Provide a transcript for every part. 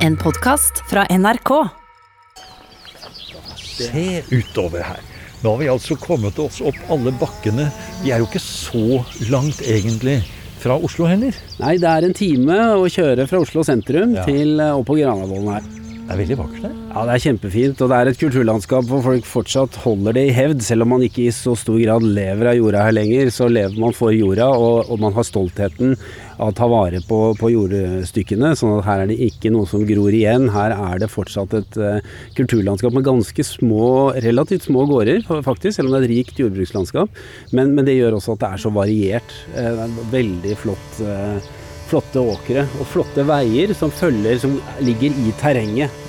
En podkast fra NRK. Se utover her. Nå har vi altså kommet oss opp alle bakkene. Vi er jo ikke så langt egentlig fra Oslo heller. Nei, det er en time å kjøre fra Oslo sentrum Ja. til eh, opp på Granavolden her. Det er veldig vakkert her. Ja, det er kjempefint, og det er et kulturlandskap hvor folk fortsatt holder det i hevd. Selv om man ikke i så stor grad lever av jorda her lenger, så lever man for jorda, og, og man har stoltheten av å ta vare på, på jordstykkene. sånn at her er det ikke noe som gror igjen. Her er det fortsatt et uh, kulturlandskap med ganske små, relativt små gårder, faktisk, selv om det er et rikt jordbrukslandskap. Men, men det gjør også at det er så variert. Uh, det er veldig flott. Uh, flotte åkre og flotte veier som følger, som ligger i terrenget.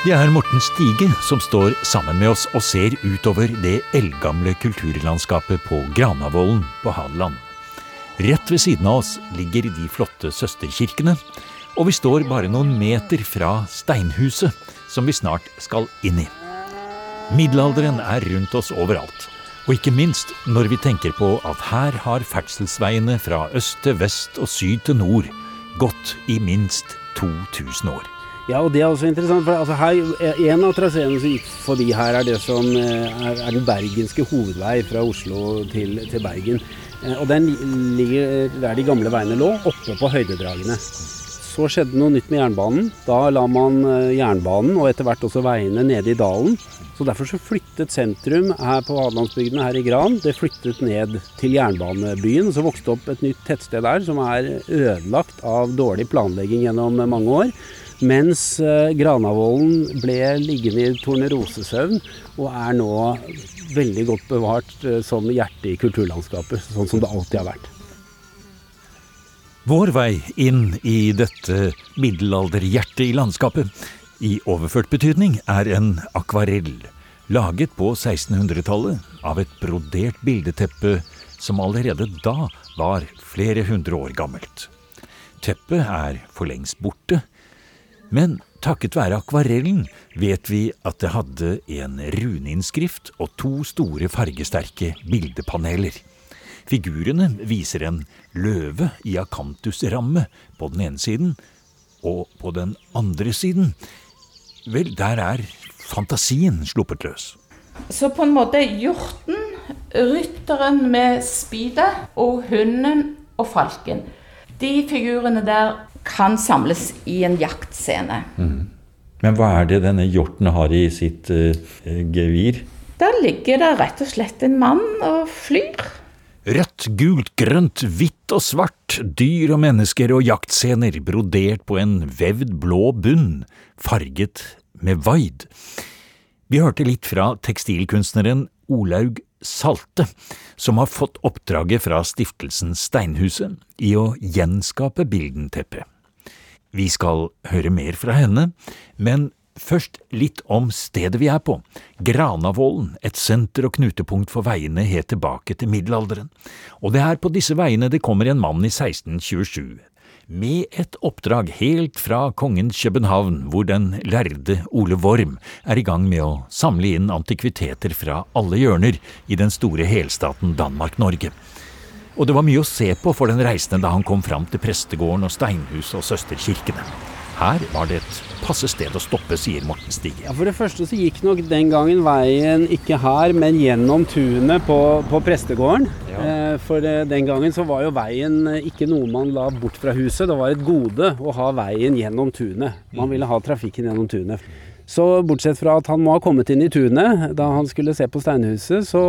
Det er Morten Stige som står sammen med oss og ser utover det eldgamle kulturlandskapet på Granavolden på Hadeland. Rett ved siden av oss ligger de flotte søsterkirkene, og vi står bare noen meter fra steinhuset som vi snart skal inn i. Middelalderen er rundt oss overalt, og ikke minst når vi tenker på at her har ferdselsveiene fra øst til vest og syd til nord gått i minst 2000 år. Ja, og det er også interessant, for altså her, en av traseene som gikk forbi her, er det som eh, er, er den bergenske hovedvei fra Oslo til, til Bergen. Eh, Og den ligger der de gamle veiene lå, oppe på høydedragene. Så skjedde noe nytt med jernbanen. Da la man eh, jernbanen, og etter hvert også veiene, nede i dalen. Så derfor så flyttet sentrum her på Hadelandsbygdene her i Gran, det flyttet ned til jernbanebyen. Så vokste opp et nytt tettsted der som er ødelagt av dårlig planlegging gjennom mange år. Mens eh, Granavolden ble liggende i tornerosesøvn og er nå veldig godt bevart eh, som hjerte i kulturlandskapet, sånn som det alltid har vært. Vår vei inn i dette middelalderhjertet i landskapet, i overført betydning, er en akvarell, laget på 1600-tallet av et brodert bildeteppe som allerede da var flere hundre år gammelt. Teppet er for lengst borte, men takket være akvarellen vet vi at det hadde en runeinnskrift og to store fargesterke bildepaneler. Figurene viser en løve i akantusramme på den ene siden, og på den andre siden Vel, der er fantasien sluppet løs. Så på en måte hjorten, rytteren med spydet og hunden og falken. De figurene der kan samles i en jaktscene. Men hva er det denne hjorten har i sitt uh, gevir? Der ligger det rett og slett en mann og flyr. Rødt, gult, grønt, hvitt og svart, dyr og mennesker og jaktscener brodert på en vevd blå bunn, farget med vaid. Vi hørte litt fra tekstilkunstneren Olaug Salte, som har fått oppdraget fra stiftelsen Steinhuset i å gjenskape bildenteppet. Vi skal høre mer fra henne, men først litt om stedet vi er på. Granavolden, et senter og knutepunkt for veiene helt tilbake til middelalderen. Og det er på disse veiene det kommer en mann i 1627. Med et oppdrag helt fra kongens København, hvor den lærde Ole Worm er i gang med å samle inn antikviteter fra alle hjørner i den store helstaten Danmark-Norge. Og det var mye å se på for den reisende da han kom fram til prestegården og steinhuset og søsterkirkene. Her var det et passe sted å stoppe, sier Morten Stige. Ja, For det første så gikk nok den gangen veien ikke her, men gjennom tunet på, på prestegården. Ja. Eh, for eh, den gangen så var jo veien eh, ikke noe man la bort fra huset. Det var et gode å ha veien gjennom tunet. Man ville ha trafikken gjennom tunet. Så bortsett fra at han må ha kommet inn i tunet da han skulle se på steinhuset, så,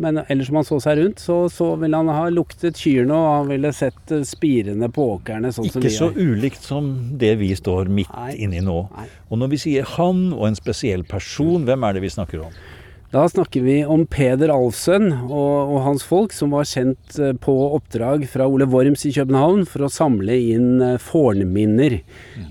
men ellers som han så seg rundt, så, så ville han ha luktet kyrne, og han ville sett eh, spirene på åkrene. Sånn Ikke så ulikt som det vi står midt inni nå. Nei. Og når vi sier han og en spesiell person, hvem er det vi snakker om? Da snakker vi om Peder Alfsen og, og hans folk, som var sendt eh, på oppdrag fra Ole Worms i København for å samle inn eh, fornminner.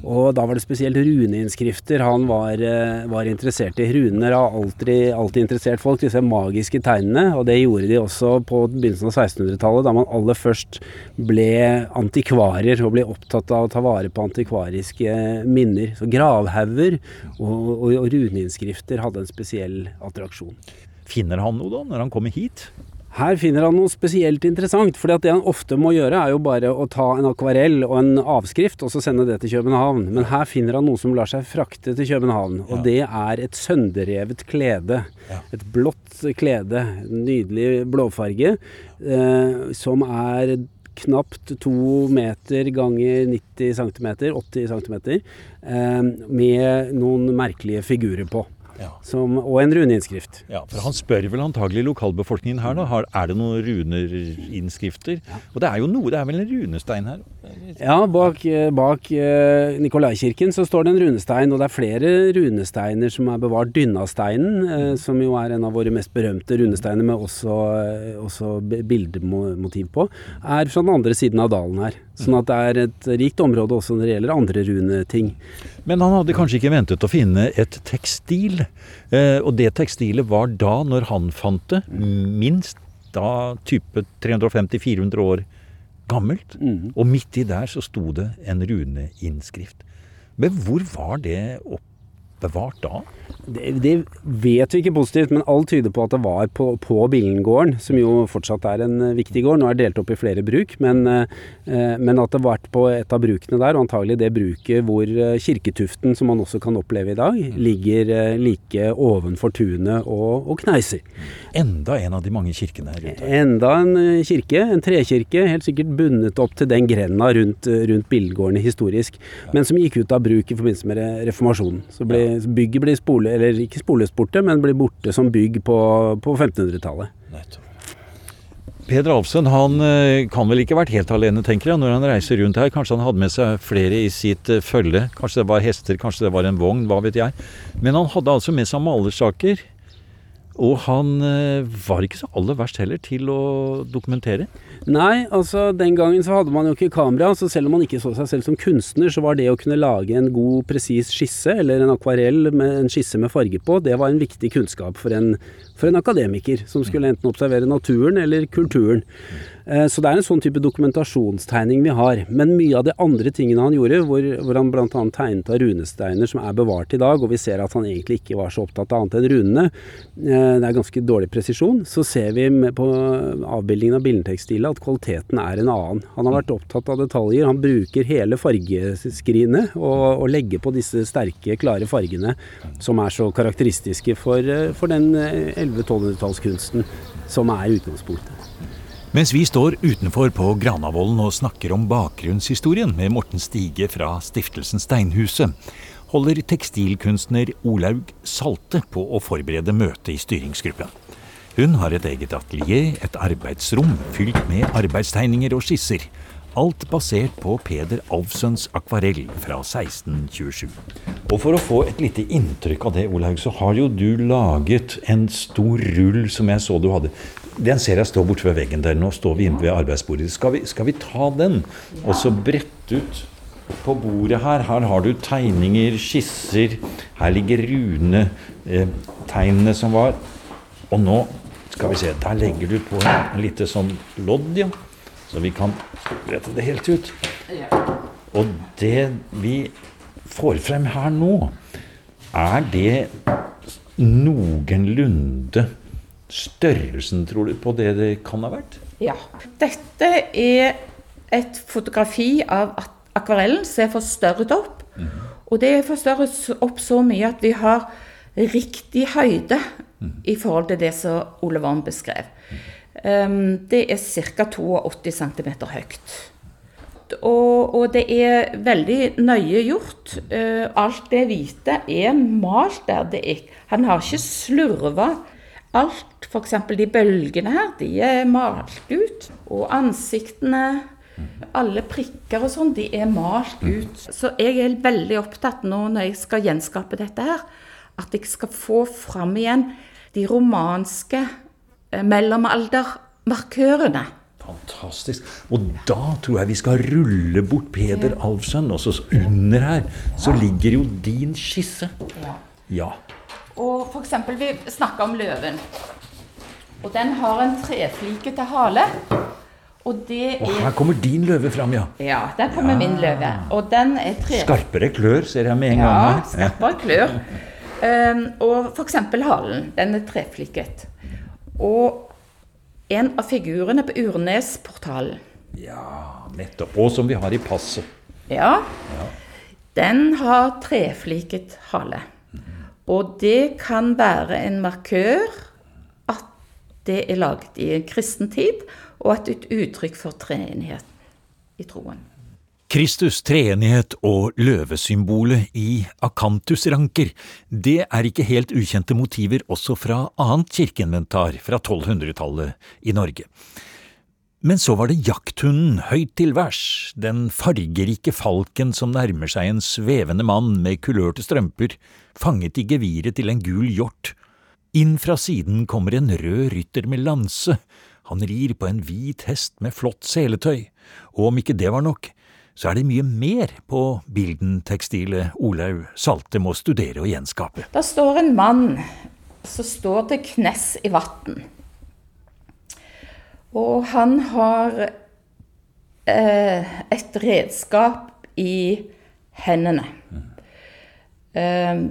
Og da var det spesielt runeinnskrifter han var, eh, var interessert i. Runer har alltid, alltid interessert folk, disse magiske tegnene. Og det gjorde de også på begynnelsen av 1600-tallet, da man aller først ble antikvarer og ble opptatt av å ta vare på antikvariske minner. Så gravhauger og, og, og runeinnskrifter hadde en spesiell attraksjon. Finner han noe da, når han kommer hit? Her finner han noe spesielt interessant. For det han ofte må gjøre, er jo bare å ta en akvarell og en avskrift, og så sende det til København. Men her finner han noe som lar seg frakte til København. Og Ja. det er et sønderrevet klede. Ja. Et blått klede. Nydelig blåfarge. Eh, som er knapt to meter ganger 90 cm, 80 cm, eh, med noen merkelige figurer på. Ja. Som, og en runeinnskrift. Ja, for Han spør vel antagelig lokalbefolkningen her, da. Har, er det noen runerinnskrifter? Og det er jo noe, det er vel en runestein her? Ja, bak, eh, bak eh, Nikolaikirken så står det en runestein, og det er flere runesteiner som er bevart. Dynnasteinen, eh, som jo er en av våre mest berømte runesteiner med også, også bildemotiv på, er fra den andre siden av dalen her. Sånn at det er et rikt område også når det gjelder andre runeting. Men han hadde kanskje ikke ventet å finne et tekstil. Eh, og det tekstilet var da, når han fant det, minst da type 350-400 år gammelt. Mm. Og midt i der så sto det en runeinnskrift. Men hvor var det oppbevart da? Det, det vet vi ikke positivt, men alt tyder på at det var på, på Billengården, som jo fortsatt er en eh, viktig gård. Nå er det delt opp i flere bruk, men, eh, men at det har vært på et av brukene der, og antagelig det bruket hvor eh, Kirketuften, som man også kan oppleve i dag, ligger eh, like ovenfor tunet og, og kneiser. Enda en av de mange kirkene her ute. Enda en eh, kirke, en trekirke, helt sikkert bundet opp til den grenda rundt, eh, rundt Billengården historisk, men som gikk ut av bruk i forbindelse med reformasjonen. Så ble, bygget ble spole, eller ikke spoles borte, men blir borte som bygg på, på 1500-tallet. Peder Alfsen han eh, kan vel ikke ha vært helt alene, tenker jeg, når han reiser rundt her. Kanskje han hadde med seg flere i sitt eh, følge. Kanskje det var hester, kanskje det var en vogn, hva vet jeg. Men han hadde altså med seg malersaker. Og han eh, var ikke så aller verst heller til å dokumentere. Nei, altså den gangen så hadde man jo ikke kamera, så selv om man ikke så seg selv som kunstner, så var det å kunne lage en god, presis skisse, eller en akvarell med en skisse med farge på, det var en viktig kunnskap for en, for en akademiker som skulle enten observere naturen eller kulturen. Eh, Så det er en sånn type dokumentasjonstegning vi har. Men mye av de andre tingene han gjorde, hvor, hvor han bl.a. tegnet av runesteiner som er bevart i dag, og vi ser at han egentlig ikke var så opptatt av annet enn runene, eh, det er ganske dårlig presisjon, så ser vi på avbildingen av billedtekstilet at kvaliteten er en annen. Han har vært opptatt av detaljer. Han bruker hele fargeskrinet og, og legger på disse sterke, klare fargene som er så karakteristiske for, eh, for den 1100-1200-tallskunsten som er utgangspunktet. Mens vi står utenfor på Granavolden og snakker om bakgrunnshistorien med Morten Stige fra stiftelsen Steinhuset, holder tekstilkunstner Olaug Salte på å forberede møte i styringsgruppen. Hun har et eget atelier, et arbeidsrom fylt med arbeidstegninger og skisser. Alt basert på Peder Alfsøns akvarell fra 1627. Og for å få et lite inntrykk av det, Olaug, så har jo du laget en stor rull som jeg så du hadde. Den ser jeg står borte ved veggen der. Nå står vi inne ved arbeidsbordet. Skal vi, skal vi ta den og så brette ut på bordet her? Her har du tegninger, skisser. Her ligger runetegnene som var. Og nå skal vi se, der legger du på en lite sånn lodd, ja. Så vi kan brette det helt ut. Og det vi får frem her nå, er det noenlunde størrelsen, tror du, på det det kan ha vært? Ja. Dette er et fotografi av akvarellen som er forstørret opp. Og det er forstørret opp så mye at vi har riktig høyde i forhold til det som Ole Worm beskrev. Um, det er ca. 82 cm høyt. Og, og det er veldig nøye gjort. Uh, alt det hvite er malt der. Det er, han har ikke slurva. Alt, f.eks. de bølgene her, de er malt ut. Og ansiktene, alle prikker og sånn, de er malt ut. Så jeg er veldig opptatt nå når jeg skal gjenskape dette her, at jeg skal få fram igjen de romanske eh, mellomaldermarkørene. Fantastisk. Og da tror jeg vi skal rulle bort Peder Alfsen. Og så under her så ligger jo din skisse. Ja. Og eksempel, vi snakker om løven. Og den har en treflikete hale. Og det er oh, her kommer din løve fram, ja. Ja, der kommer min løve. Og den er tre... Skarpere klør ser jeg med en gang Ja, her. skarpere klør. Um, og eksempel halen. Den er treflikket. Og en av figurene på Urnesportalen. Ja, nettopp. Og som vi har i passet. Ja. Den har trefliket hale. Og det kan være en markør det er laget i en kristen tid, og at et uttrykk for treenighet i troen. Kristus, treenighet og løvesymbolet i akantusranker, det er ikke helt ukjente motiver også fra annet kirkeinventar fra 1200-tallet i Norge. Men så var det jakthunden høyt til værs, den fargerike falken som nærmer seg en svevende mann med kulørte strømper, fanget i geviret til en gul hjort. Inn fra siden kommer en rød rytter med lanse, han rir på en hvit hest med flott seletøy, og om ikke det var nok, så er det mye mer på bildentekstilet Olaug Salte må studere og gjenskape. Da står en mann som står til knes i vann. Og han har eh, et redskap i hendene. Eh,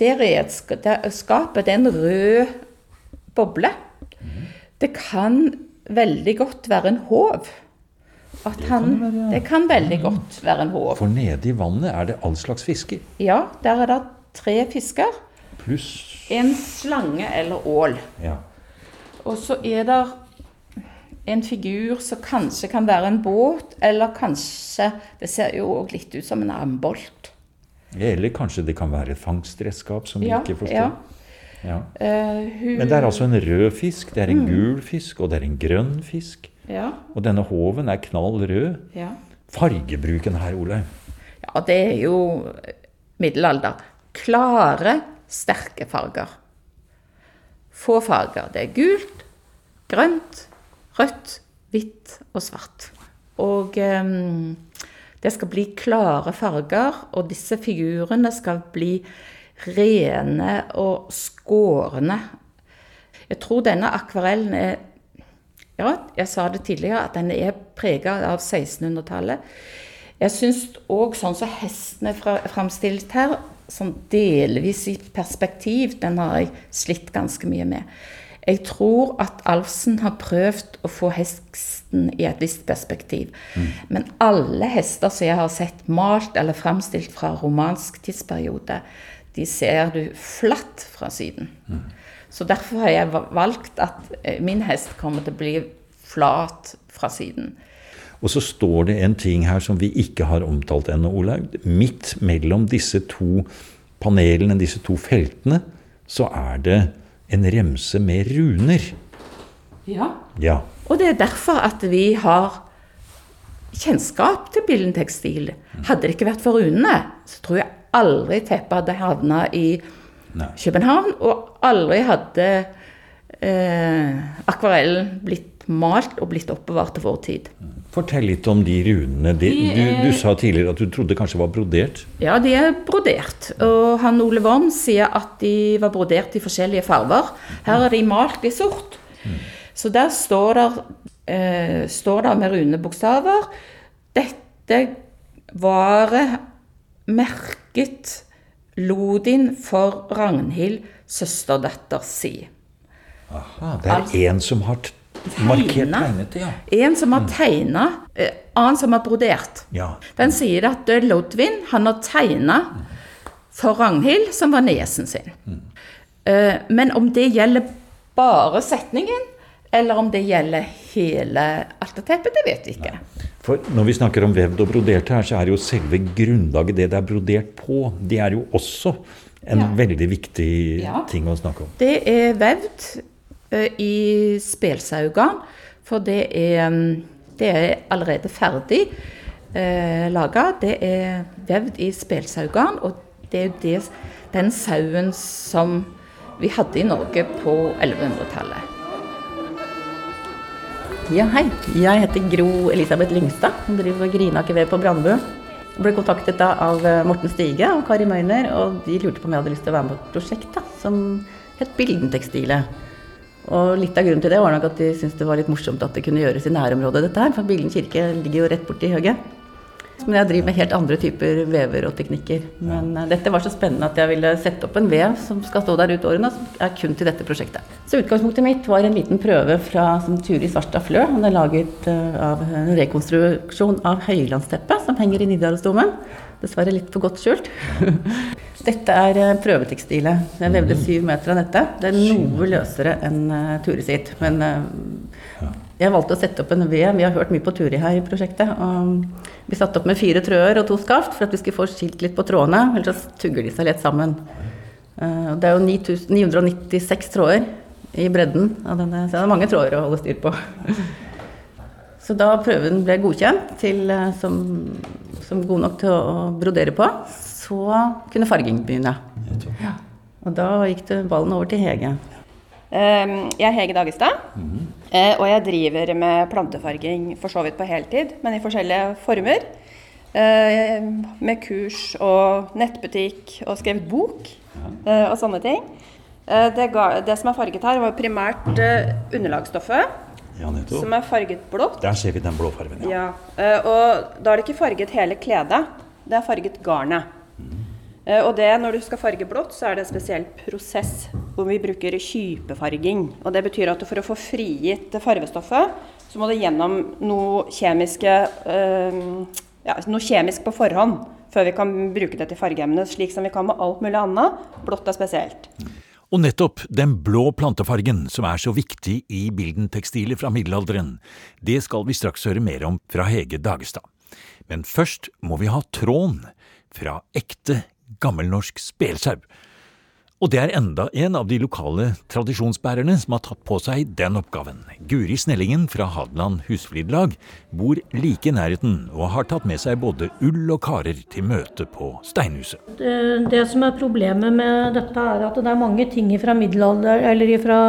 det redskapet, skapet er en rød boble. Det kan veldig godt være en håv. At han, det kan veldig godt være en håv. For nede i vannet er det all slags fisker, Ja, der er det tre fisker. pluss En slange eller ål. ja. Og så er det en figur som kanskje kan være en båt, eller kanskje Det ser jo òg litt ut som en ambolt. Eller kanskje det kan være et fangstredskap som vi Ja, ikke forstår. ja. Ja. Eh, hun, Men det er altså en rød fisk, det er Mm. en gul fisk, og det er en grønn fisk. ja, Og denne håven er knall rød. ja. Fargebruken her, Olaug. ja, det er jo middelalder. Klare, sterke farger. Få farger. Det er gult, grønt, rødt, hvitt og svart. Og ehm, det skal bli klare farger, og disse figurene skal bli rene og skårne. Jeg tror denne akvarellen er Ja, jeg sa det tidligere, at den er prega av 1600-tallet. Jeg syns òg sånn som hesten er fra- framstilt her, sånn delvis i perspektiv, den har jeg slitt ganske mye med. Jeg tror at Alfsen har prøvd å få hesten i et visst perspektiv. Men alle hester som jeg har sett malt eller framstilt fra romansk tidsperiode, de ser du flatt fra siden. Så derfor har jeg valgt at eh, min hest kommer til å bli flat fra siden. Og så står det en ting her som vi ikke har omtalt ennå, Olaug. Midt mellom disse to panelene, disse to feltene, så er det en remse med runer. Ja. Ja. Og det er derfor at vi har kjennskap til billedtekstil. Hadde det ikke vært for runene, så tror jeg aldri teppet hadde havna i Nei. København, og aldri hadde eh, akvarellen blitt malt og blitt oppbevart til vår tid. Fortell litt om de runene. De, De du, du sa tidligere at du trodde kanskje var brodert. Ja, de er brodert. Og han Ole Worm sier at de var brodert i forskjellige farver. Her er de malt i sort. Så der står det, eh, står det med runebokstaver Dette varet merket Lodin for Ragnhild, søsterdatter si. Aha, det er en som har t markert ja. En som har tegna, eh, annen som har brodert. ja. Den sier at eh, Lodvin han har tegna for Ragnhild, som var niesen sin. Mm. Men om det gjelder bare setningen, eller om det gjelder hele alterteppet, det vet vi ikke. For når vi snakker om vevd og brodert her, så er jo selve grunnlaget det det er brodert på, det er jo også en Ja. veldig viktig Ja. ting å snakke om. Det er vevd eh, i Spelsaugan. for det er, mm, det er allerede ferdig eh, laga. Det er vevd i Spelsaugan, og det er jo det, den sauen som vi hadde i Norge på 1100-tallet. Ja, hei. Jeg heter Gro Elisabeth Lyngstad. og driver Grinaker ved på Brandbu. Jeg ble kontaktet da av eh, Morten Stige og Kari Møyner, og de lurte på om jeg hadde lyst til å være med på et prosjekt da, som het Bildentekstilet. Og litt av grunnen til det var nok at de syntes det var litt morsomt at det kunne gjøres i nærområdet, dette her. For Billen kirke ligger jo rett borti høgget. Men jeg driver med helt andre typer vever og teknikker. Men uh, dette var så spennende at jeg ville sette opp en vev som skal stå der ut årene, som er kun til dette prosjektet. Så utgangspunktet mitt var en liten prøve fra, som Turi Svarstad Flø. Han er laget uh, av en rekonstruksjon av høylandsteppet som henger i Nidarosdomen. Dessverre litt for godt skjult. Dette er uh, prøvetekstilet. Jeg vevde syv meter av dette. Det er noe løsere enn uh, Turi sitt. Men jeg valgte å sette opp en ved. Vi har hørt mye på Turi her i prosjektet. Og vi satte opp med fire trøer og to skaft for at vi skulle få skilt litt på trådene. Ellers så tugger de seg lett sammen. Det er jo 996 tråder i bredden av denne, så det er mange tråder å holde styr på. Så da prøven ble godkjent til, som, som, god nok til å brodere på, så kunne farging begynne. Ja. Og da gikk det ballen over til Hege. Ehm, jeg er Hege Dagestad, mm. og jeg driver med plantefarging for så vidt på heltid, men i forskjellige former. Ehm, med kurs og nettbutikk og skrevet bok eh, og sånne ting. Eh, det, ga, det, som er farget her, var primært underlagsstoffet. Ja, som er farget blått. Der ser vi den blå fargen, ja. ja. Og da er det ikke farget hele kledet, det er farget garnet. Mm. og det, når du skal farge blått, så er det en spesiell prosess hvor vi bruker kypefarging. Og det betyr at for å få frigitt farvestoffet, så må det gjennom noe, kjemiske, øh, ja, noe kjemisk på forhånd før vi kan bruke det til fargeemne, slik som vi kan med alt mulig annet. Blått er spesielt. Og nettopp den blå plantefargen som er så viktig i bildentekstiler fra middelalderen, det skal vi straks høre mer om fra Hege Dagestad. Men først må vi ha tråden fra ekte gammelnorsk spelsau. Og det er enda en av de lokale tradisjonsbærerne som har tatt på seg den oppgaven. Guri Snellingen fra Hadeland Husflidlag bor like i nærheten og har tatt med seg både ull og karer til møte på Steinhuset. Det, det som er problemet med dette, er at det er mange ting fra middelalder, eller fra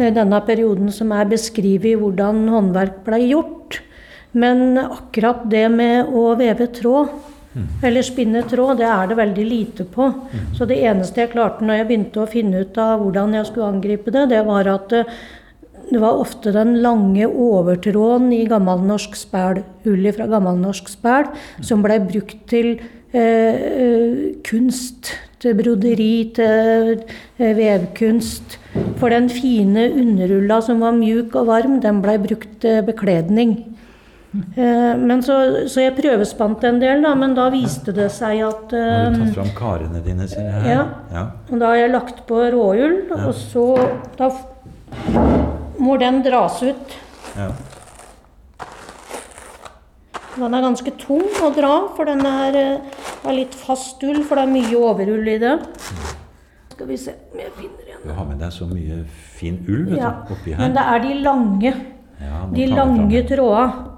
ja. denne perioden som er beskrevet hvordan håndverk ble gjort. Men akkurat det med å veve tråd eller spinne tråd, det er det veldig lite på. Så det eneste jeg klarte når jeg begynte å finne ut av hvordan jeg skulle angripe det, det var at det, det var ofte den lange overtråden i gammelnorsk spæl, ull fra gammelnorsk spæl, som blei brukt til eh, kunst. Til broderi, til eh, vevkunst. For den fine underulla som var mjuk og varm, den blei brukt til bekledning. Eh, men så, så, jeg prøvespant en del, da, men da viste det seg at Nå Har du tatt fram karene dine, ser jeg? Ja. ja. Og da har jeg lagt på råull, ja. og så Da må den dras ut. Ja. Den er ganske tung å dra, for den er, eh, er litt fast ull, for det er mye overull i det. Skal vi se om jeg finner igjen Du har med deg så mye fin ull vet ja. du, oppi her. Men det er de lange. Ja, de lange trådene.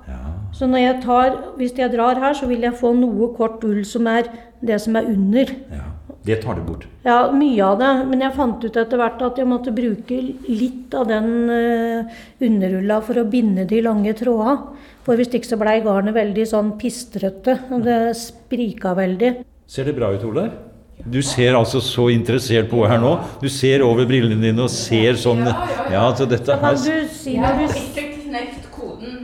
Så når jeg tar, hvis jeg drar her, så vil jeg få noe kort ull som er det som er under. Ja, Det tar du bort? Ja, mye av det. Men jeg fant ut etter hvert at jeg måtte bruke litt av den uh, underulla for å binde de lange tråda. For hvis ikke så blei garnet veldig sånn pistrete. Og det sprika veldig. Ser det bra ut, Ole? Du ser altså så interessert på her nå. Du ser over brillene dine og ser sånn Ja, altså dette her Kan du si når du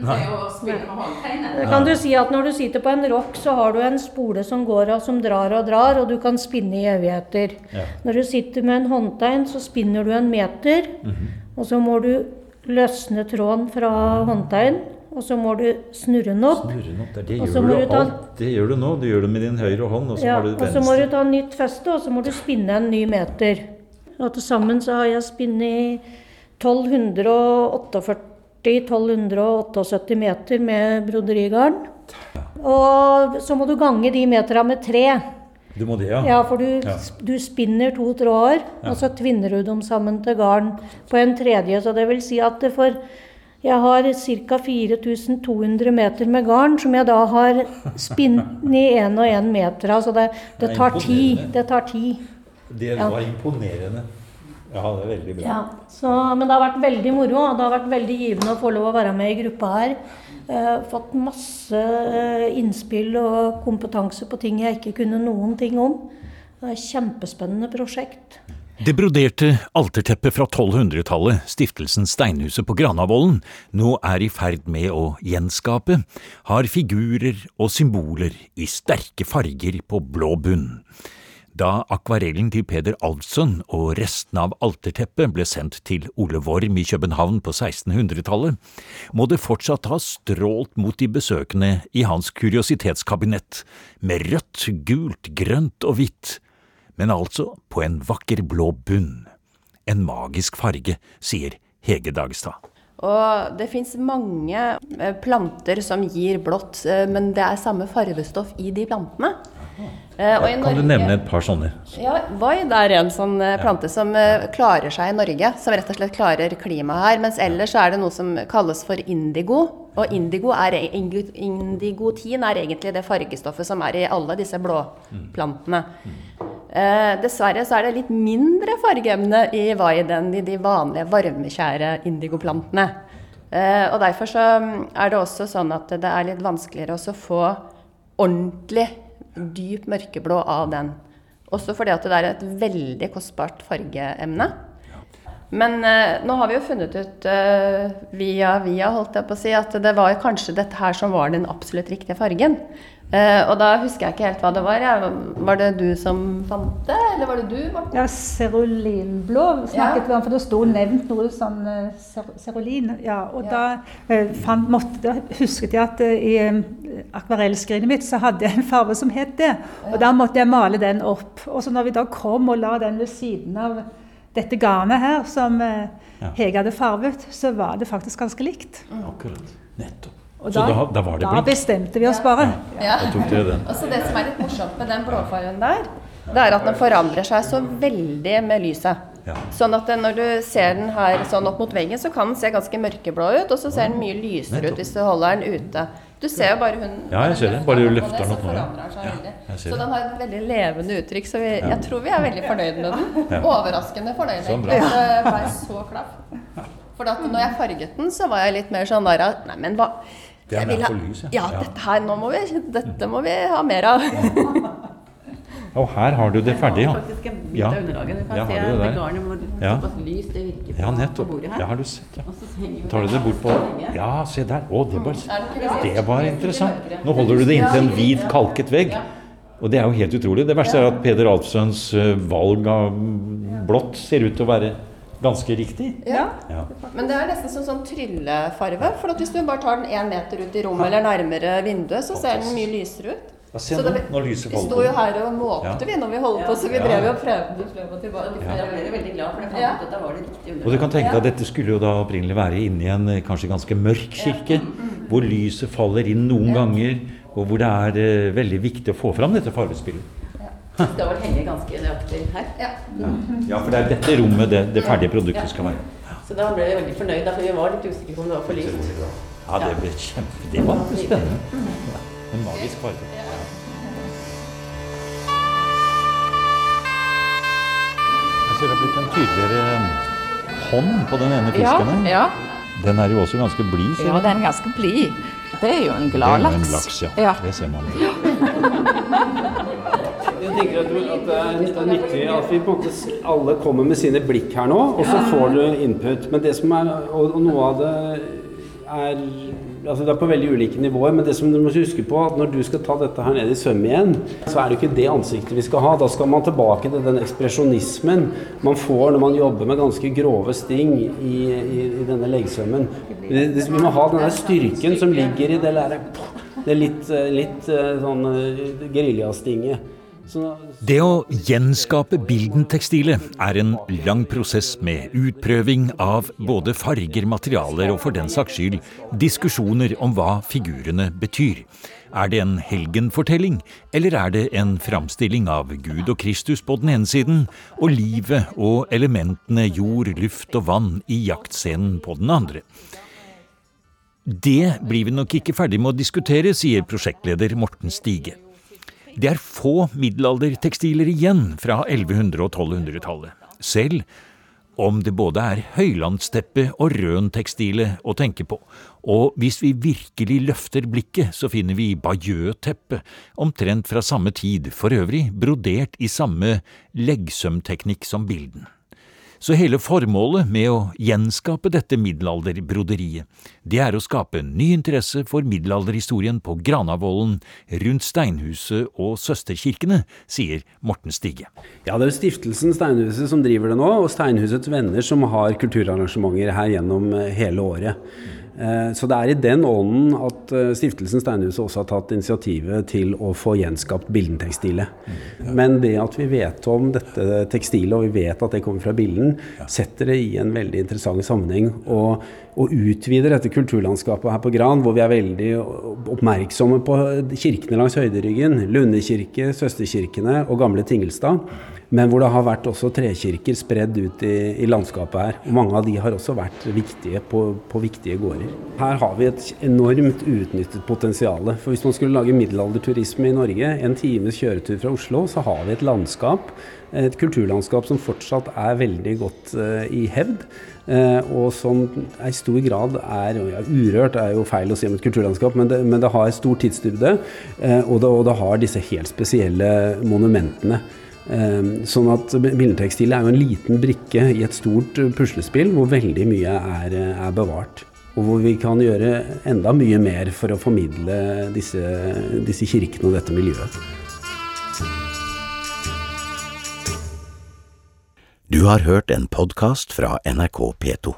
til å spille med håndtegnet. Kan du si at Når du sitter på en rock, så har du en spole som går og som drar og drar, og du kan spinne i evigheter. Ja. Når du sitter med en håndtegn, så spinner du en meter, mm -hmm. og så må du løsne tråden fra håndtegn. Og så må du snurre den opp. Snurre den opp, Det, gjør du, ta, det gjør du nå. Du gjør det med din høyre hånd. Og så, ja, du og så må du ta nytt feste, og så må du spinne en ny meter. Og til sammen så har jeg spinnet 1248 1278 meter med broderigarn. Og så må du gange de metera med tre. Du må det, ja. ja for du, ja. du spinner to tråder, ja. og så tvinner du dem sammen til garn på en tredje. Så det vil si at det for jeg har ca. 4200 meter med garn som jeg da har spinnet én og én meter av. Så det, det, tar tid. Det tar tid. Det var imponerende. Ja, det er veldig bra. Ja, så, men det har vært veldig moro. og Det har vært veldig givende å få lov å være med i gruppa her. Eh, fått masse eh, innspill og kompetanse på ting jeg ikke kunne noen ting om. Det er et kjempespennende prosjekt. Det broderte alterteppet fra 1200-tallet, stiftelsen Steinhuset på Granavolden, nå er i ferd med å gjenskape, har figurer og symboler i sterke farger på blå bunn. Da akvarellen til Peder Alfsson og restene av alterteppet ble sendt til Ole Worm i København på 1600-tallet, må det fortsatt ha strålt mot de besøkende i hans kuriositetskabinett, med rødt, gult, grønt og hvitt men altså på en vakker blå bunn. En magisk farge, sier Hege Dagstad. Og det fins mange eh, planter som gir blått, eh, men det er samme farvestoff i de plantene. Eh, kan Norge, du nevne et par sånne? Ja, Vaid er en sånn plante som klarer seg i Norge. Som rett og slett klarer klimaet her. Mens ellers er det noe som kalles for indigo. Og indigo er, indigotin er egentlig det fargestoffet som er i alle disse blåplantene. Mm. Eh, dessverre så er det litt mindre fargeemne i Vaid enn i de vanlige varmekjære indigoplantene. Eh, og derfor så er det også sånn at det er litt vanskeligere å få ordentlig dyp mørkeblå av den. Også fordi at det er et veldig kostbart fargeemne. Men eh, nå har vi jo funnet ut eh, via via holdt jeg på å si, at det var kanskje dette her som var den absolutt riktige fargen. Uh, og da husker jeg ikke helt hva det var. Ja. Var det du som fant det, eller var det du, Morten? Ja, cerulinblå snakket vi ja. om, for det sto nevnt noe sånn uh, cerulin. Ja, og ja. da, uh, fant, måtte, da, husket jeg at uh, i akvarellskrinet mitt så hadde jeg en farge som het det. Og da måtte jeg male den opp. Og så når vi da kom og la den ved siden av dette garnet her, som Hege hadde farget, så var det faktisk ganske likt. Akkurat. Nettopp. Og da, da, da, da bestemte vi oss bare. Ja. ja. Og så Det som er litt morsomt med den blåfargen der, det er at den forandrer seg så veldig med lyset. Ja. Sånn at når du ser den her sånn opp mot veggen, så kan den se ganske mørkeblå ut, og så ser den mye lysere ut hvis du holder den ute. Du ser jo bare hun Ja, jeg ser det. Bare du løfter den opp nå. Ja, så den har et veldig levende uttrykk, så vi, jeg tror vi er veldig fornøyd med den. Overraskende fornøyd, bra. Det ble så klart. For når jeg farget den, så var jeg litt mer sånn der Nei, men hva det er mer for lys, ja. ja. Dette her nå må vi, dette må vi ha mer av. Og her har du det ferdig, ja. Ja, ja har du det der. Ja. ja, nettopp. Ja, har du sett, ja. Tar du det bort på Ja, se der. Å, det var, det var interessant. Nå holder du det inntil en hvit, kalket vegg. Og det er jo helt utrolig. Det verste er at Peder Alfsøns eh, valg av blått ser ut til å være ganske riktig. Ja. ja. Men det er nesten som sånn tryllefarve. For hvis du bare tar den én meter ut i rommet eller nærmere vinduet, så ser den mye lysere ut. Ja, se nå, når lyset Vi sto jo her og måkte ja. vi når vi holdt på, så vi drev jo og prøvde frem og tilbake. Ja. Jeg ble veldig glad, for jeg fant ut at det var det riktige Og du kan tenke deg at dette skulle jo da opprinnelig være inni en eh, kanskje ganske mørk kirke, mm, mm. hvor lyset faller inn noen ganger, og hvor det er eh, veldig viktig å få fram dette fargespillet. Det var henge ganske nøyaktig her. Ja. ja. for det er dette rommet det, det ferdige produktet skal være. Så da ble vi veldig fornøyd, for vi var litt usikre på om det var for lyst. Ja, det ble kjempe... Det var spennende. Ja. En magisk farge. Jeg ser det har blitt en tydeligere um, hånd på den ene fisken. Ja, ja. Den er jo også ganske blid. Ja, den er ganske blid. Det er jo en glad laks. Det er jo en laks, ja. ja. Det ser man. Jeg tenker at, det er nyttig at vi på en måte alle kommer med sine blikk her nå, og så får du input. Men det som er, og noe av det er altså Det er på veldig ulike nivåer, men det som du må huske på, at når du skal ta dette her ned i søm igjen, så er det ikke det ansiktet vi skal ha. Da skal man tilbake til den ekspresjonismen man får når man jobber med ganske grove sting i, i, i denne leggsømmen. Vi må ha den der styrken som ligger i det, lære, det litt, litt eh, sånn eh, geriljastinget. Det å gjenskape bildentekstilet er en lang prosess med utprøving av både farger, materialer og for den saks skyld diskusjoner om hva figurene betyr. Er det en helgenfortelling, eller er det en framstilling av Gud og Kristus på den ene siden, og livet og elementene jord, luft og vann i jaktscenen på den andre? Det blir vi nok ikke ferdig med å diskutere, sier prosjektleder Morten Stige. Det er få middelaldertekstiler igjen fra 1100- og 1200-tallet. Selv om det både er høylandsteppe og røntekstile å tenke på, og hvis vi virkelig løfter blikket, så finner vi Bajø-teppet, omtrent fra samme tid, for øvrig brodert i samme leggsømteknikk som bilden. Så hele formålet med å gjenskape dette middelalderbroderiet, det er å skape ny interesse for middelalderhistorien på Granavolden, rundt Steinhuset og søsterkirkene, sier Morten Stige. Ja, det er Stiftelsen Steinhuset som driver det nå, og Steinhusets venner som har kulturarrangementer her gjennom eh, hele året. Eh, så det er i den ånden at eh, Stiftelsen Steinhuset også har tatt initiativet til å få gjenskapt bildentekstilet. Men det at vi vet om dette tekstilet, og vi vet at det kommer fra bilden, setter det i en veldig interessant sammenheng. Og, og utvider dette kulturlandskapet her på Gran, hvor vi er veldig oppmerksomme på kirkene langs høyderyggen. Lunde kirke, søsterkirkene og gamle Tingelstad. Men hvor det har vært også trekirker spredd ut i, i, landskapet her. Og mange av de har også vært viktige på, på, viktige gårder. Her har vi et enormt uutnyttet potensial. For hvis man skulle lage middelalderturisme i Norge, en times kjøretur fra Oslo, så har vi et landskap, et kulturlandskap som fortsatt er veldig godt uh, i hevd. Uh, og som i stor grad er ja, Urørt er jo feil å si om et kulturlandskap, men det, men det har stor tidsdybde. Uh, og, og, det, har disse helt spesielle monumentene. Ehm, sånn at bildetekstil er jo en liten brikke i et stort eh, puslespill hvor veldig mye er, eh, er, bevart. Og hvor vi kan gjøre enda mye mer for å formidle disse, disse kirkene og dette miljøet. Du har hørt en podkast fra NRK P2.